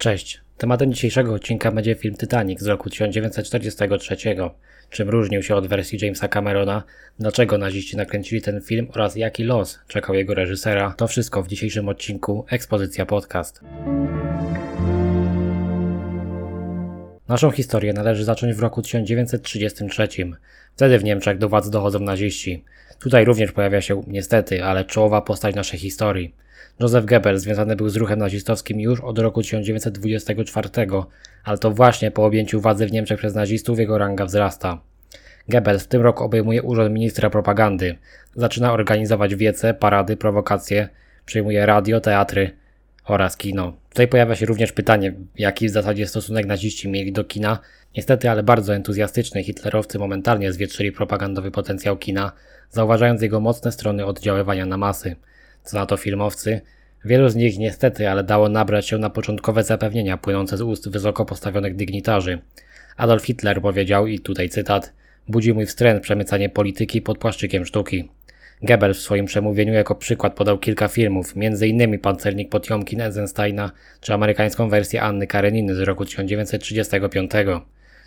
Cześć. Tematem dzisiejszego odcinka będzie film Titanic z roku 1943. Czym różnił się od wersji Jamesa Camerona, dlaczego naziści nakręcili ten film oraz jaki los czekał jego reżysera, to wszystko w dzisiejszym odcinku Ekspozycja Podcast. Naszą historię należy zacząć w roku 1933. Wtedy w Niemczech do władz dochodzą naziści. Tutaj również pojawia się, niestety, ale czołowa postać naszej historii. Joseph Goebbels związany był z ruchem nazistowskim już od roku 1924, ale to właśnie po objęciu władzy w Niemczech przez nazistów jego ranga wzrasta. Goebbels w tym roku obejmuje urząd ministra propagandy. Zaczyna organizować wiece, parady, prowokacje, przejmuje radio, teatry oraz kino. Tutaj pojawia się również pytanie, jaki w zasadzie stosunek naziści mieli do kina. Niestety, ale bardzo entuzjastyczny hitlerowcy momentalnie zwietrzyli propagandowy potencjał kina, zauważając jego mocne strony oddziaływania na masy. Co na to filmowcy? Wielu z nich niestety, ale dało nabrać się na początkowe zapewnienia płynące z ust wysoko postawionych dygnitarzy. Adolf Hitler powiedział, i tutaj cytat, budzi mój wstręt przemycanie polityki pod płaszczykiem sztuki. Goebbels w swoim przemówieniu jako przykład podał kilka filmów, m.in. Pancernik Potiomkin Eisensteina czy amerykańską wersję Anny Kareniny z roku 1935.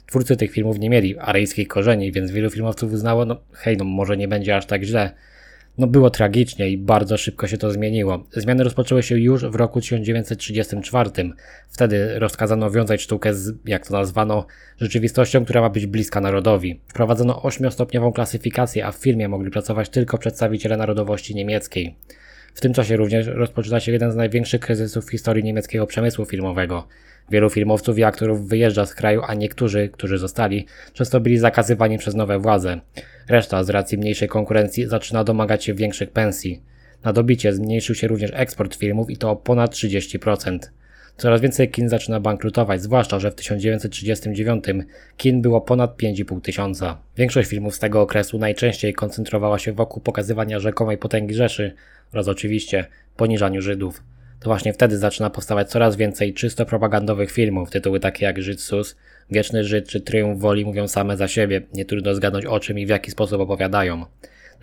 Twórcy tych filmów nie mieli aryjskich korzeni, więc wielu filmowców uznało, no hej, no może nie będzie aż tak źle. No było tragicznie i bardzo szybko się to zmieniło. Zmiany rozpoczęły się już w roku 1934. Wtedy rozkazano wiązać sztukę z, jak to nazwano, rzeczywistością, która ma być bliska narodowi. Wprowadzono ośmiostopniową klasyfikację, a w filmie mogli pracować tylko przedstawiciele narodowości niemieckiej. W tym czasie również rozpoczyna się jeden z największych kryzysów w historii niemieckiego przemysłu filmowego. Wielu filmowców i aktorów wyjeżdża z kraju, a niektórzy, którzy zostali, często byli zakazywani przez nowe władze. Reszta z racji mniejszej konkurencji zaczyna domagać się większych pensji. Na dobicie zmniejszył się również eksport filmów i to o ponad 30%. Coraz więcej kin zaczyna bankrutować, zwłaszcza, że w 1939 kin było ponad 5,5 tysiąca. Większość filmów z tego okresu najczęściej koncentrowała się wokół pokazywania rzekomej potęgi Rzeszy oraz oczywiście poniżaniu Żydów. To właśnie wtedy zaczyna powstawać coraz więcej czysto propagandowych filmów. Tytuły takie jak Żyd Sus, Wieczny Żyd czy Triumf Woli mówią same za siebie. Nie trudno zgadnąć o czym i w jaki sposób opowiadają.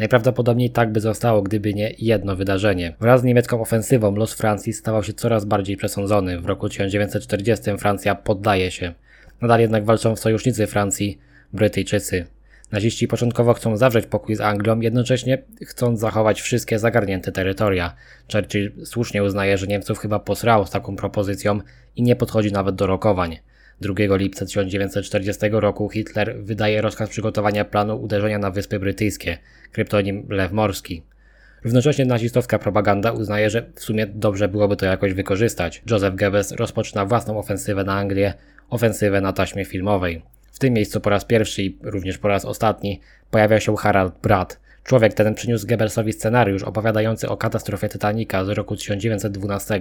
Najprawdopodobniej tak by zostało, gdyby nie jedno wydarzenie. Wraz z niemiecką ofensywą los Francji stawał się coraz bardziej przesądzony. W roku 1940 Francja poddaje się. Nadal jednak walczą sojusznicy Francji, Brytyjczycy. Naziści początkowo chcą zawrzeć pokój z Anglią, jednocześnie chcąc zachować wszystkie zagarnięte terytoria. Churchill słusznie uznaje, że Niemców chyba posrało z taką propozycją i nie podchodzi nawet do rokowań. 2 lipca 1940 roku Hitler wydaje rozkaz przygotowania planu uderzenia na Wyspy Brytyjskie, kryptonim Lew Morski. Równocześnie nazistowska propaganda uznaje, że w sumie dobrze byłoby to jakoś wykorzystać. Joseph Goebbels rozpoczyna własną ofensywę na Anglię, ofensywę na taśmie filmowej. W tym miejscu po raz pierwszy i również po raz ostatni pojawia się Harald Bratt. Człowiek ten przyniósł Goebbelsowi scenariusz opowiadający o katastrofie Titanica z roku 1912,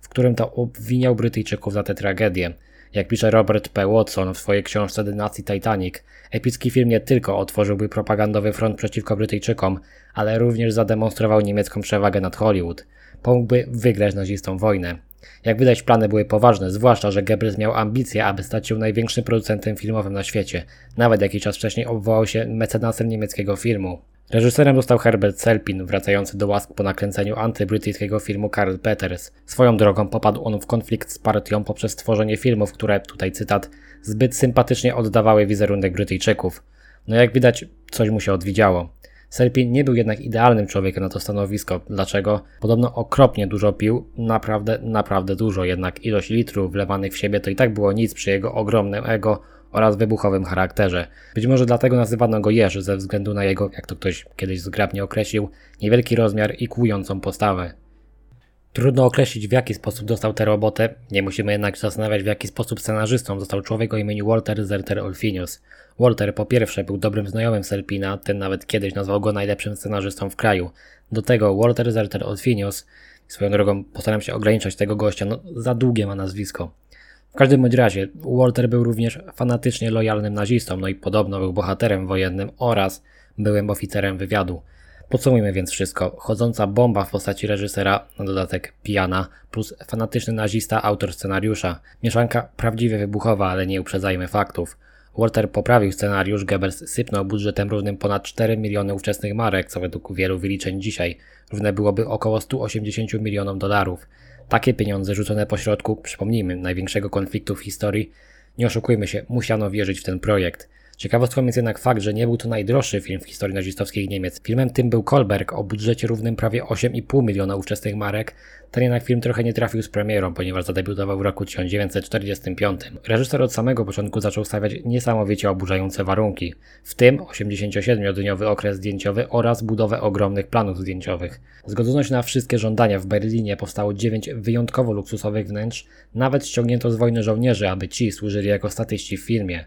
w którym to obwiniał Brytyjczyków za tę tragedię. Jak pisze Robert P. Watson w swojej książce Dynastii Titanic, epicki film nie tylko otworzyłby propagandowy front przeciwko Brytyjczykom, ale również zademonstrował niemiecką przewagę nad Hollywood. Pomógłby wygrać nazistom wojnę. Jak widać, plany były poważne, zwłaszcza, że Goebbels miał ambicje, aby stać się największym producentem filmowym na świecie. Nawet jakiś czas wcześniej obwołał się mecenasem niemieckiego filmu. Reżyserem został Herbert Selpin, wracający do łask po nakręceniu antybrytyjskiego filmu Karl Peters. Swoją drogą popadł on w konflikt z partią poprzez stworzenie filmów, które, tutaj cytat, zbyt sympatycznie oddawały wizerunek Brytyjczyków. No jak widać, coś mu się odwidziało. Selpin nie był jednak idealnym człowiekiem na to stanowisko. Dlaczego? Podobno okropnie dużo pił, naprawdę, naprawdę dużo, jednak ilość litrów wlewanych w siebie to i tak było nic przy jego ogromnym ego oraz wybuchowym charakterze. Być może dlatego nazywano go Jerzy ze względu na jego, jak to ktoś kiedyś zgrabnie określił, niewielki rozmiar i kłującą postawę. Trudno określić w jaki sposób dostał tę robotę, nie musimy jednak zastanawiać w jaki sposób scenarzystą został człowiek o imieniu Walter Zerter Olfinius. Walter po pierwsze był dobrym znajomym Selpina, ten nawet kiedyś nazwał go najlepszym scenarzystą w kraju. Do tego Walter Zerter Olfinius, swoją drogą postaram się ograniczać tego gościa, no za długie ma nazwisko. W każdym bądź razie, Walter był również fanatycznie lojalnym nazistą, no i podobno był bohaterem wojennym oraz byłym oficerem wywiadu. Podsumujmy więc wszystko. Chodząca bomba w postaci reżysera, na dodatek pijana, plus fanatyczny nazista, autor scenariusza. Mieszanka prawdziwie wybuchowa, ale nie uprzedzajmy faktów. Walter poprawił scenariusz, Goebbels sypnął budżetem równym ponad 4 miliony ówczesnych marek, co według wielu wyliczeń dzisiaj równe byłoby około 180 milionom dolarów. Takie pieniądze rzucone pośrodku, przypomnijmy, największego konfliktu w historii, nie oszukujmy się, musiano wierzyć w ten projekt. Ciekawostką jest jednak fakt, że nie był to najdroższy film w historii nazistowskich Niemiec. Filmem tym był Kolberg o budżecie równym prawie 8,5 miliona ówczesnych marek. Ten jednak film trochę nie trafił z premierą, ponieważ zadebiutował w roku 1945. Reżyser od samego początku zaczął stawiać niesamowicie oburzające warunki, w tym 87-dniowy okres zdjęciowy oraz budowę ogromnych planów zdjęciowych. Zgodzoność na wszystkie żądania w Berlinie powstało 9 wyjątkowo luksusowych wnętrz, nawet ściągnięto z wojny żołnierzy, aby ci służyli jako statyści w filmie.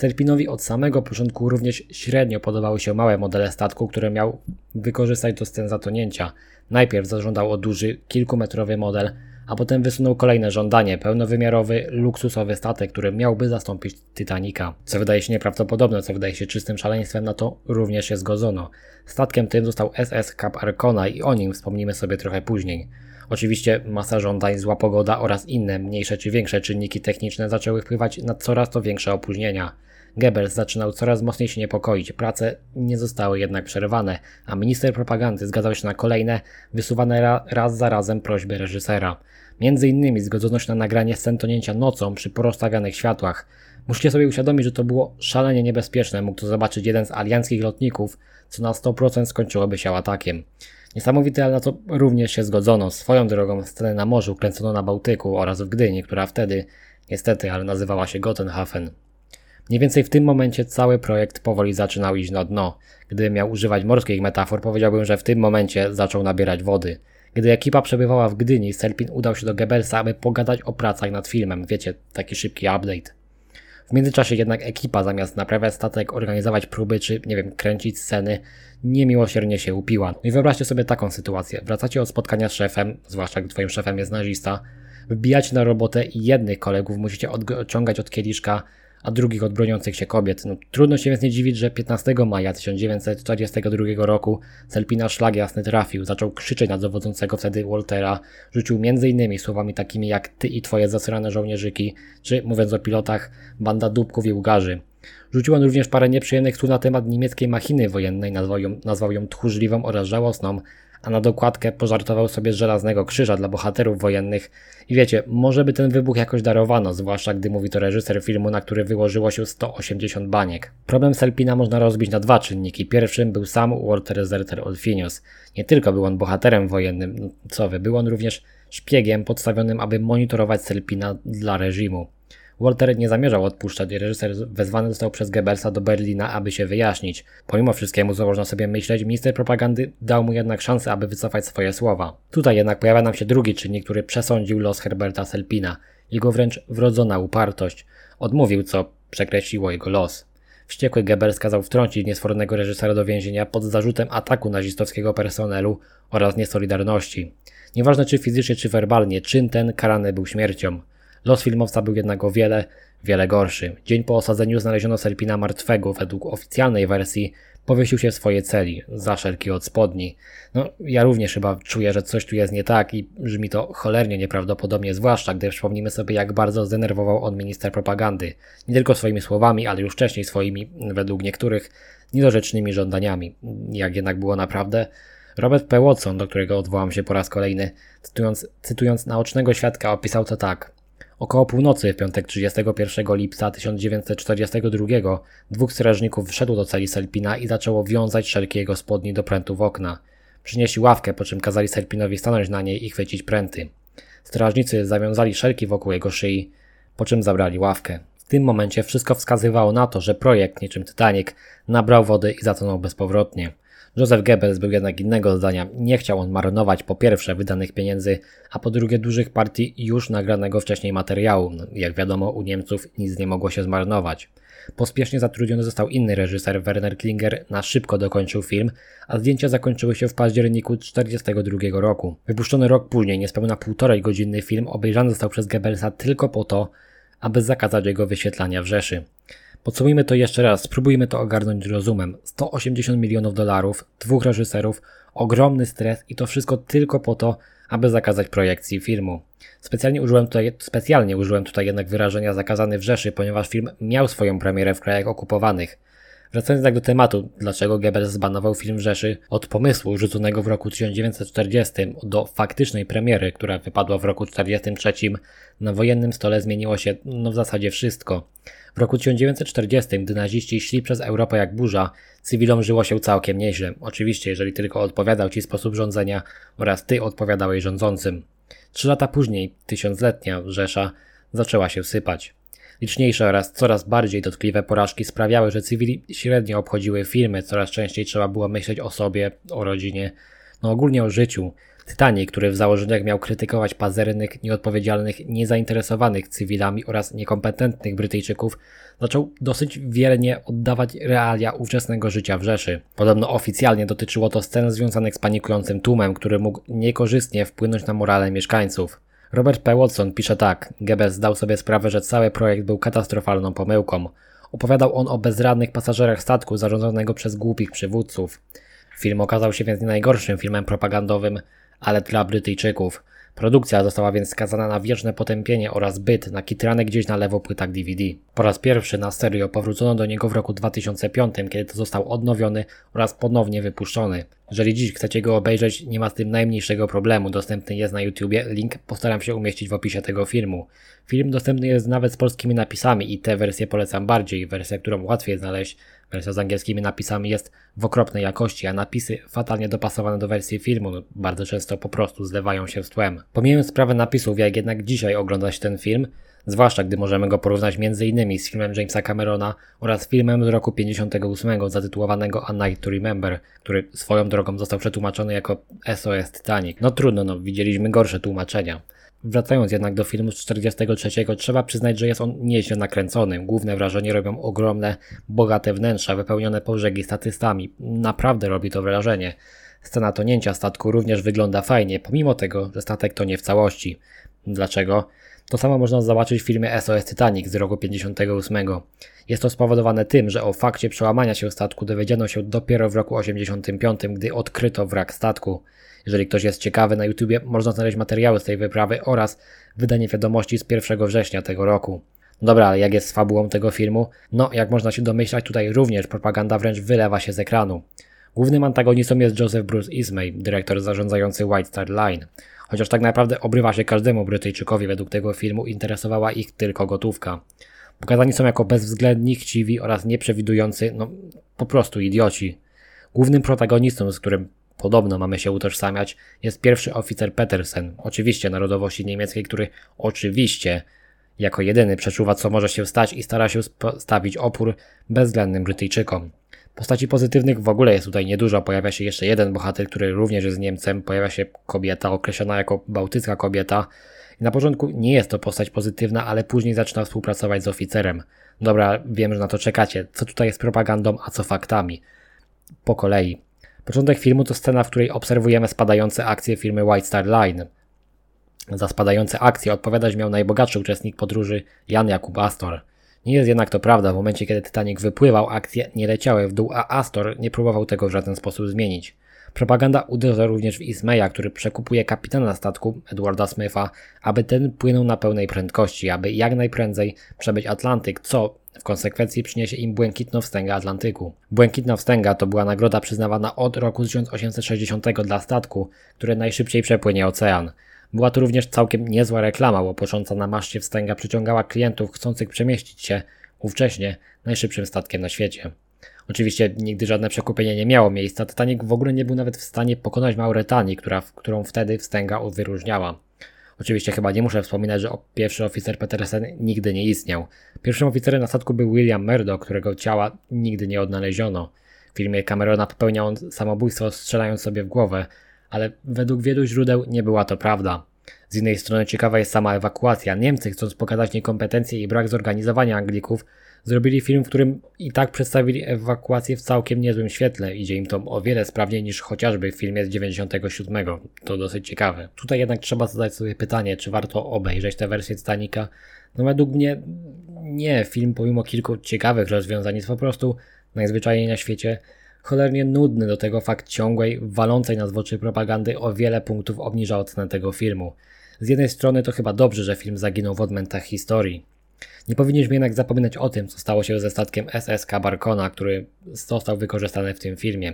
Serpinowi od samego początku również średnio podobały się małe modele statku, które miał wykorzystać do scen zatonięcia. Najpierw zażądał o duży, kilkumetrowy model, a potem wysunął kolejne żądanie, pełnowymiarowy, luksusowy statek, który miałby zastąpić Titanica. Co wydaje się nieprawdopodobne, co wydaje się czystym szaleństwem, na to również się zgodzono. Statkiem tym został SS Cap Arcona i o nim wspomnimy sobie trochę później. Oczywiście masa żądań, zła pogoda oraz inne mniejsze czy większe czynniki techniczne zaczęły wpływać na coraz to większe opóźnienia. Goebbels zaczynał coraz mocniej się niepokoić, prace nie zostały jednak przerwane, a minister propagandy zgadzał się na kolejne, wysuwane ra raz za razem prośby reżysera. Między innymi zgodzoność na nagranie scen tonięcia nocą przy porozstawianych światłach. Musicie sobie uświadomić, że to było szalenie niebezpieczne, mógł to zobaczyć jeden z alianckich lotników, co na 100% skończyłoby się atakiem. Niesamowite, ale na to również się zgodzono. Swoją drogą scenę na morzu kręcono na Bałtyku oraz w Gdyni, która wtedy, niestety, ale nazywała się Gotenhafen. Mniej więcej w tym momencie cały projekt powoli zaczynał iść na dno. Gdybym miał używać morskich metafor, powiedziałbym, że w tym momencie zaczął nabierać wody. Gdy ekipa przebywała w Gdyni, Selpin udał się do Goebbelsa, aby pogadać o pracach nad filmem. Wiecie, taki szybki update. W międzyczasie jednak ekipa zamiast naprawiać statek, organizować próby czy, nie wiem, kręcić sceny, niemiłosiernie się upiła. No i wyobraźcie sobie taką sytuację. Wracacie od spotkania z szefem, zwłaszcza gdy twoim szefem jest nazista, wbijacie na robotę i jednych kolegów musicie odciągać od kieliszka a drugich od broniących się kobiet. No, trudno się więc nie dziwić, że 15 maja 1942 roku Celpina szlag jasny trafił, zaczął krzyczeć na dowodzącego wtedy Waltera, rzucił m.in. słowami takimi jak ty i twoje zasrane żołnierzyki, czy mówiąc o pilotach, banda dupków i ugarzy. Rzucił on również parę nieprzyjemnych słów na temat niemieckiej machiny wojennej, nazwał ją, nazwał ją tchórzliwą oraz żałosną, a na dokładkę pożartował sobie z żelaznego krzyża dla bohaterów wojennych. I wiecie, może by ten wybuch jakoś darowano, zwłaszcza gdy mówi to reżyser filmu, na który wyłożyło się 180 baniek. Problem Selpina można rozbić na dwa czynniki. Pierwszym był sam Walter Zerter Olfinius. Nie tylko był on bohaterem wojennym, no co wy, był on również szpiegiem podstawionym, aby monitorować Selpina dla reżimu. Walter nie zamierzał odpuszczać i reżyser wezwany został przez Goebbelsa do Berlina, aby się wyjaśnić. Pomimo wszystkiemu, co można sobie myśleć, minister propagandy dał mu jednak szansę, aby wycofać swoje słowa. Tutaj jednak pojawia nam się drugi czynnik, który przesądził los Herberta Selpina. Jego wręcz wrodzona upartość. Odmówił, co przekreśliło jego los. Wściekły Goebbels kazał wtrącić niesfornego reżysera do więzienia pod zarzutem ataku nazistowskiego personelu oraz niesolidarności. Nieważne czy fizycznie, czy werbalnie, czyn ten karany był śmiercią. Los filmowca był jednak o wiele, wiele gorszy. Dzień po osadzeniu znaleziono Serpina martwego. Według oficjalnej wersji powiesił się w swojej celi, za szelki od spodni. No, ja również chyba czuję, że coś tu jest nie tak i brzmi to cholernie nieprawdopodobnie, zwłaszcza gdy przypomnimy sobie, jak bardzo zdenerwował on minister propagandy. Nie tylko swoimi słowami, ale już wcześniej swoimi, według niektórych, niedorzecznymi żądaniami. Jak jednak było naprawdę, Robert P. Watson, do którego odwołam się po raz kolejny, cytując, cytując naocznego świadka, opisał to tak. Około północy w piątek 31 lipca 1942 dwóch strażników wszedł do celi Selpina i zaczęło wiązać szerki jego spodni do prętów okna. Przynieśli ławkę, po czym kazali Selpinowi stanąć na niej i chwycić pręty. Strażnicy zawiązali szerki wokół jego szyi, po czym zabrali ławkę. W tym momencie wszystko wskazywało na to, że projekt, niczym Titanic, nabrał wody i zatonął bezpowrotnie. Joseph Goebbels był jednak innego zdania. Nie chciał on marnować po pierwsze wydanych pieniędzy, a po drugie dużych partii już nagranego wcześniej materiału. No, jak wiadomo, u Niemców nic nie mogło się zmarnować. Pospiesznie zatrudniony został inny reżyser, Werner Klinger, na szybko dokończył film, a zdjęcia zakończyły się w październiku 1942 roku. Wypuszczony rok później, niespełna półtorej godzinny film obejrzany został przez Goebbelsa tylko po to, aby zakazać jego wyświetlania w Rzeszy. Podsumujmy to jeszcze raz, spróbujmy to ogarnąć rozumem. 180 milionów dolarów, dwóch reżyserów, ogromny stres i to wszystko tylko po to, aby zakazać projekcji filmu. Specjalnie użyłem tutaj, specjalnie użyłem tutaj jednak wyrażenia zakazany w Rzeszy, ponieważ film miał swoją premierę w krajach okupowanych. Wracając tak do tematu, dlaczego Goebbels zbanował film Rzeszy, od pomysłu rzuconego w roku 1940 do faktycznej premiery, która wypadła w roku 1943, na wojennym stole zmieniło się no w zasadzie wszystko. W roku 1940, gdy naziści szli przez Europę jak burza, cywilom żyło się całkiem nieźle. Oczywiście, jeżeli tylko odpowiadał ci sposób rządzenia oraz ty odpowiadałeś rządzącym. Trzy lata później, tysiącletnia Rzesza zaczęła się sypać. Liczniejsze oraz coraz bardziej dotkliwe porażki sprawiały, że cywili średnio obchodziły filmy, coraz częściej trzeba było myśleć o sobie, o rodzinie, no ogólnie o życiu. Titanic, który w założeniach miał krytykować pazernych, nieodpowiedzialnych, niezainteresowanych cywilami oraz niekompetentnych Brytyjczyków, zaczął dosyć wiernie oddawać realia ówczesnego życia w Rzeszy. Podobno oficjalnie dotyczyło to scen związanych z panikującym tłumem, który mógł niekorzystnie wpłynąć na morale mieszkańców. Robert P. Watson pisze tak: Goebbels zdał sobie sprawę, że cały projekt był katastrofalną pomyłką. Opowiadał on o bezradnych pasażerach statku zarządzonego przez głupich przywódców. Film okazał się więc nie najgorszym filmem propagandowym, ale dla Brytyjczyków. Produkcja została więc skazana na wieczne potępienie oraz byt na kitrane gdzieś na lewo płytach DVD. Po raz pierwszy na serio powrócono do niego w roku 2005, kiedy to został odnowiony oraz ponownie wypuszczony. Jeżeli dziś chcecie go obejrzeć, nie ma z tym najmniejszego problemu. Dostępny jest na YouTubie, link postaram się umieścić w opisie tego filmu. Film dostępny jest nawet z polskimi napisami i tę wersję polecam bardziej. Wersja, którą łatwiej znaleźć, wersja z angielskimi napisami jest w okropnej jakości, a napisy fatalnie dopasowane do wersji filmu bardzo często po prostu zlewają się z tłem. Pomijając sprawę napisów, jak jednak dzisiaj oglądać ten film, zwłaszcza gdy możemy go porównać m.in. z filmem Jamesa Camerona oraz filmem z roku 58 zatytułowanego A Night to Remember, który swoją drogą został przetłumaczony jako SOS Titanic. No trudno, no widzieliśmy gorsze tłumaczenia. Wracając jednak do filmu z 43, trzeba przyznać, że jest on nieźle nakręcony. Główne wrażenie robią ogromne, bogate wnętrza, wypełnione po brzegi statystami. Naprawdę robi to wrażenie. Scena tonięcia statku również wygląda fajnie, pomimo tego, że statek to nie w całości. Dlaczego? To samo można zobaczyć w filmie SOS Titanic z roku 58. Jest to spowodowane tym, że o fakcie przełamania się statku dowiedziano się dopiero w roku 85, gdy odkryto wrak statku. Jeżeli ktoś jest ciekawy, na YouTubie można znaleźć materiały z tej wyprawy oraz wydanie wiadomości z 1 września tego roku. Dobra, ale jak jest z fabułą tego filmu? No, jak można się domyślać, tutaj również propaganda wręcz wylewa się z ekranu. Głównym antagonistą jest Joseph Bruce Ismay, dyrektor zarządzający White Star Line. Chociaż tak naprawdę obrywa się każdemu Brytyjczykowi według tego filmu, interesowała ich tylko gotówka. Pokazani są jako bezwzględni, chciwi oraz nieprzewidujący, no po prostu idioci. Głównym protagonistą, z którym podobno mamy się utożsamiać, jest pierwszy oficer Petersen, oczywiście narodowości niemieckiej, który oczywiście jako jedyny przeczuwa co może się stać i stara się stawić opór bezwzględnym Brytyjczykom. Postaci pozytywnych w ogóle jest tutaj niedużo. Pojawia się jeszcze jeden bohater, który również jest Niemcem. Pojawia się kobieta określona jako bałtycka kobieta. Na początku nie jest to postać pozytywna, ale później zaczyna współpracować z oficerem. Dobra, wiem, że na to czekacie. Co tutaj jest propagandą, a co faktami? Po kolei. Początek filmu to scena, w której obserwujemy spadające akcje firmy White Star Line. Za spadające akcje odpowiadać miał najbogatszy uczestnik podróży Jan Jakub Astor. Nie jest jednak to prawda, w momencie kiedy Titanic wypływał, akcje nie leciały w dół, a Astor nie próbował tego w żaden sposób zmienić. Propaganda uderza również w Ismaya, który przekupuje kapitana statku, Edwarda Smitha, aby ten płynął na pełnej prędkości, aby jak najprędzej przebyć Atlantyk, co w konsekwencji przyniesie im błękitną wstęgę Atlantyku. Błękitna wstęga to była nagroda przyznawana od roku 1860 dla statku, który najszybciej przepłynie ocean. Była to również całkiem niezła reklama, bo począca na maszcie wstęga przyciągała klientów chcących przemieścić się ówcześnie najszybszym statkiem na świecie. Oczywiście nigdy żadne przekupienie nie miało miejsca, Titanic w ogóle nie był nawet w stanie pokonać Mauretanii, która, którą wtedy wstęga wyróżniała. Oczywiście chyba nie muszę wspominać, że pierwszy oficer Petersen nigdy nie istniał. Pierwszym oficerem na statku był William Murdoch, którego ciała nigdy nie odnaleziono. W filmie Camerona popełniał on samobójstwo strzelając sobie w głowę, ale według wielu źródeł nie była to prawda. Z innej strony ciekawa jest sama ewakuacja. Niemcy, chcąc pokazać niekompetencje i brak zorganizowania Anglików, zrobili film, w którym i tak przedstawili ewakuację w całkiem niezłym świetle. Idzie im to o wiele sprawniej niż chociażby w filmie z 97. To dosyć ciekawe. Tutaj jednak trzeba zadać sobie pytanie, czy warto obejrzeć tę wersję Titanica. No według mnie nie. Film pomimo kilku ciekawych rozwiązań jest po prostu najzwyczajniej na świecie cholernie nudny, do tego fakt ciągłej, walącej nas oczy propagandy o wiele punktów obniża ocenę tego filmu. Z jednej strony to chyba dobrze, że film zaginął w odmętach historii. Nie powinniśmy jednak zapominać o tym, co stało się ze statkiem SSK Barkona, który został wykorzystany w tym filmie.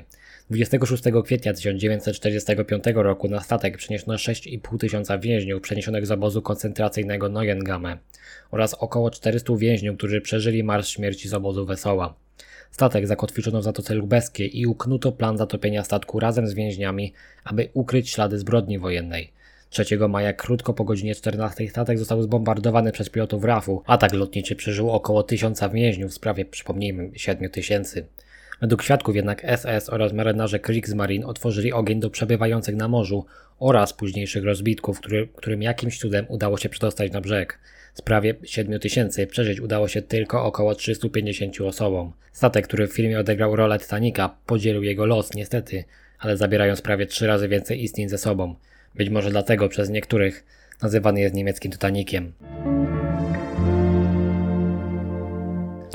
26 kwietnia 1945 roku na statek przeniesiono 6,5 tysiąca więźniów przeniesionych z obozu koncentracyjnego Neuengamme oraz około 400 więźniów, którzy przeżyli marsz śmierci z obozu Wesoła. Statek zakotwiczono w Zatoce Lubeskiej i uknuto plan zatopienia statku razem z więźniami, aby ukryć ślady zbrodni wojennej. 3 maja, krótko po godzinie 14, statek został zbombardowany przez pilotów RAF-u. Atak lotniczy przeżył około 1000 więźniów w sprawie, przypomnijmy, 7000. Według świadków jednak SS oraz marynarze Kriegsmarine otworzyli ogień do przebywających na morzu oraz późniejszych rozbitków, który, którym jakimś cudem udało się przedostać na brzeg. Z prawie 7 tysięcy przeżyć udało się tylko około 350 osobom. Statek, który w filmie odegrał rolę Titanica, podzielił jego los niestety, ale zabierając prawie 3 razy więcej istnień ze sobą. Być może dlatego przez niektórych nazywany jest niemieckim Titanikiem.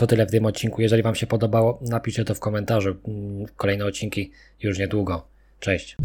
To tyle w tym odcinku. Jeżeli Wam się podobało, napiszcie to w komentarzu. Mm, Kolejne odcinki już niedługo. Cześć.